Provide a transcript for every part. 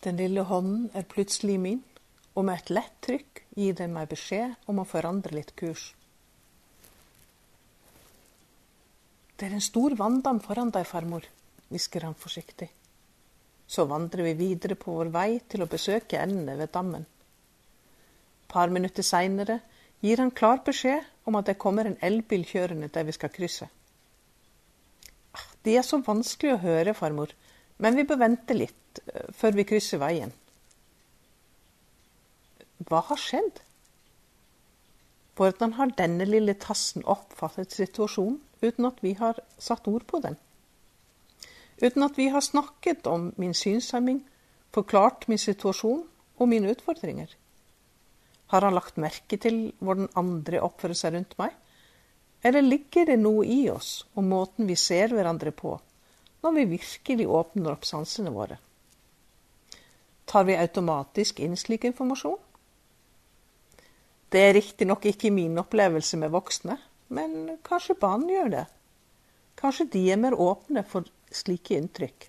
Den lille hånden er plutselig min, og med et lett trykk gir den meg beskjed om å forandre litt kurs. Det er en stor vanndam foran deg, farmor, hvisker han forsiktig. Så vandrer vi videre på vår vei til å besøke endene ved dammen. Par minutter seinere gir han klar beskjed om at det kommer en elbil kjørende der vi skal krysse. Ah, de er så vanskelig å høre, farmor, men vi bør vente litt eh, før vi krysser veien. Hva har skjedd? Hvordan har denne lille tassen oppfattet situasjonen uten at vi har satt ord på den? Uten at vi har snakket om min synshemming, forklart min situasjon og mine utfordringer? Har han lagt merke til hvordan andre oppfører seg rundt meg? Eller ligger det noe i oss og måten vi ser hverandre på, når vi virkelig åpner opp sansene våre? Tar vi automatisk inn slik informasjon? Det er riktignok ikke min opplevelse med voksne, men kanskje barn gjør det. Kanskje de er mer åpne for slike inntrykk.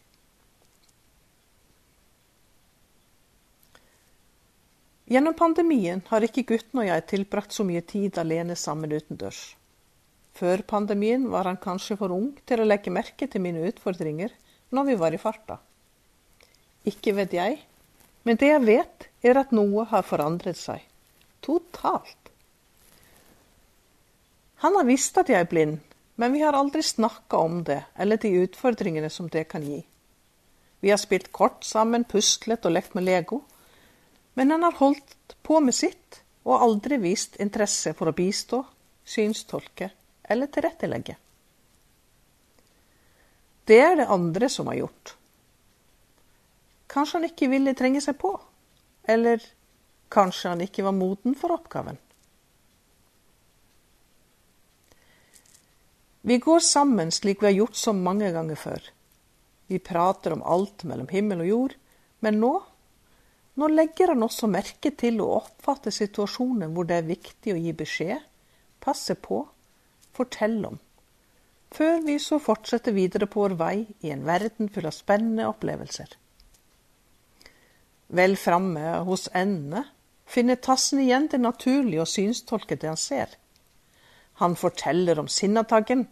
Gjennom pandemien har ikke gutten og jeg tilbrakt så mye tid alene sammen utendørs. Før pandemien var han kanskje for ung til å legge merke til mine utfordringer når vi var i farta. Ikke vet jeg, men det jeg vet, er at noe har forandret seg. Totalt. Han har visst at jeg er blind, men vi har aldri snakka om det eller de utfordringene som det kan gi. Vi har spilt kort sammen, puslet og lekt med Lego. Men han har holdt på med sitt og aldri vist interesse for å bistå, synstolke eller tilrettelegge. Det er det andre som har gjort. Kanskje han ikke ville trenge seg på, eller kanskje han ikke var moden for oppgaven. Vi går sammen slik vi har gjort så mange ganger før. Vi prater om alt mellom himmel og jord, men nå nå legger han også merke til å oppfatte situasjoner hvor det er viktig å gi beskjed, passe på, fortelle om, før vi så fortsetter videre på vår vei i en verden full av spennende opplevelser. Vel framme hos endene finner tassen igjen det naturlige og synstolket det han ser. Han forteller om sinnataggen,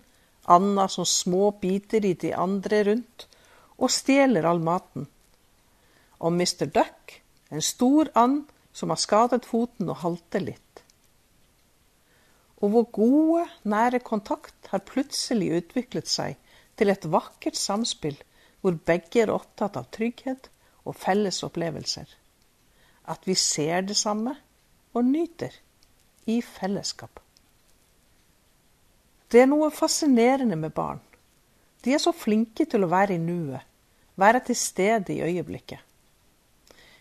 Anna som små biter i de andre rundt, og stjeler all maten. Om Mr. Duck, en stor and som har skadet foten og halter litt. Og vår gode, nære kontakt har plutselig utviklet seg til et vakkert samspill hvor begge er opptatt av trygghet og felles opplevelser. At vi ser det samme og nyter i fellesskap. Det er noe fascinerende med barn. De er så flinke til å være i nuet, være til stede i øyeblikket.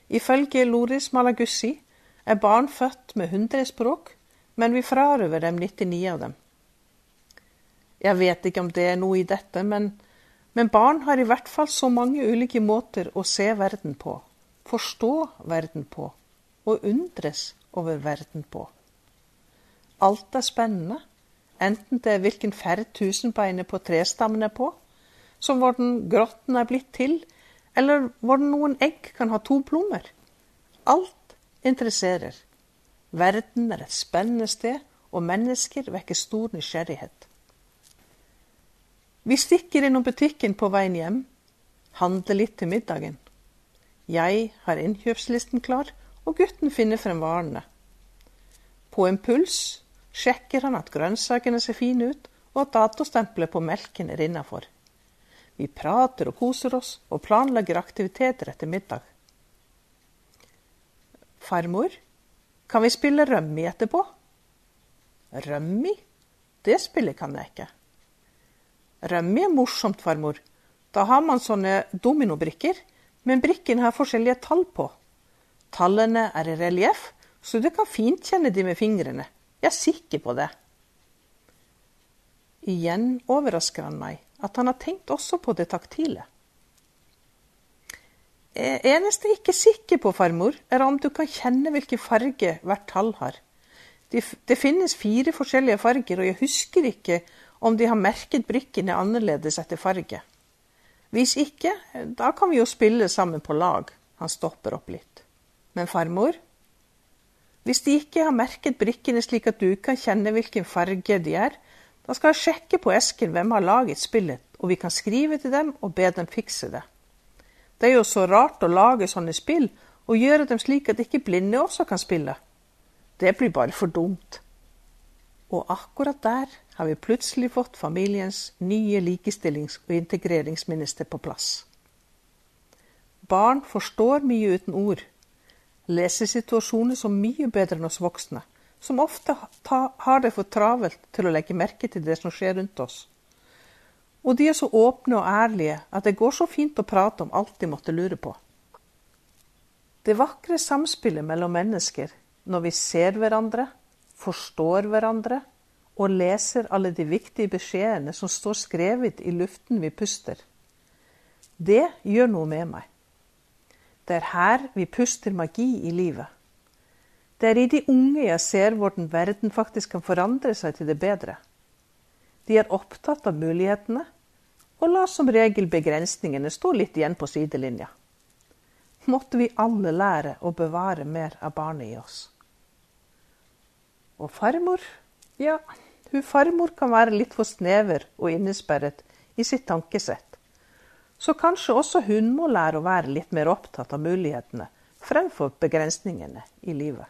Ifølge Loris Malagussi er barn født med 100 språk, men vi frarøver dem 99 av dem. Jeg vet ikke om det er noe i dette, men, men barn har i hvert fall så mange ulike måter å se verden på, forstå verden på og undres over verden på. Alt er spennende, enten det er hvilken ferd tusenbeinet på trestammen er på, som hvordan grotten er blitt til, eller hvordan noen egg kan ha to plommer. Alt interesserer. Verden er et spennende sted, og mennesker vekker stor nysgjerrighet. Vi stikker innom butikken på veien hjem, handler litt til middagen. Jeg har innkjøpslisten klar, og gutten finner frem varene. På impuls sjekker han at grønnsakene ser fine ut, og at datostempelet på melken er innafor. Vi prater og koser oss og planlegger aktiviteter etter middag. Farmor, kan vi spille rømmi etterpå? Rømmi? Det spillet kan jeg ikke. Rømmi er morsomt, farmor. Da har man sånne dominobrikker, men brikkene har forskjellige tall på. Tallene er i relieff, så du kan fint kjenne de med fingrene. Jeg er sikker på det. Igjen overrasker han meg at han har tenkt også på det taktile. Eneste jeg ikke er sikker på, farmor, er om du kan kjenne hvilken farge hvert tall har. Det, det finnes fire forskjellige farger, og jeg husker ikke om de har merket brikkene annerledes etter farge. Hvis ikke, da kan vi jo spille sammen på lag. Han stopper opp litt. Men farmor? Hvis de ikke har merket brikkene slik at du kan kjenne hvilken farge de er, da skal jeg sjekke på esken hvem har laget spillet, og vi kan skrive til dem og be dem fikse det. Det er jo så rart å lage sånne spill og gjøre dem slik at ikke blinde også kan spille. Det blir bare for dumt. Og akkurat der har vi plutselig fått familiens nye likestillings- og integreringsminister på plass. Barn forstår mye uten ord, leser situasjoner som mye bedre enn oss voksne, som ofte har det for travelt til å legge merke til det som skjer rundt oss. Og de er så åpne og ærlige at det går så fint å prate om alt de måtte lure på. Det vakre samspillet mellom mennesker når vi ser hverandre, forstår hverandre og leser alle de viktige beskjedene som står skrevet i luften vi puster, det gjør noe med meg. Det er her vi puster magi i livet. Det er i de unge jeg ser hvordan verden faktisk kan forandre seg til det bedre. De er opptatt av mulighetene, og lar som regel begrensningene stå litt igjen på sidelinja. Måtte vi alle lære å bevare mer av barnet i oss. Og farmor, ja, hun farmor kan være litt for snever og innesperret i sitt tankesett. Så kanskje også hun må lære å være litt mer opptatt av mulighetene fremfor begrensningene i livet.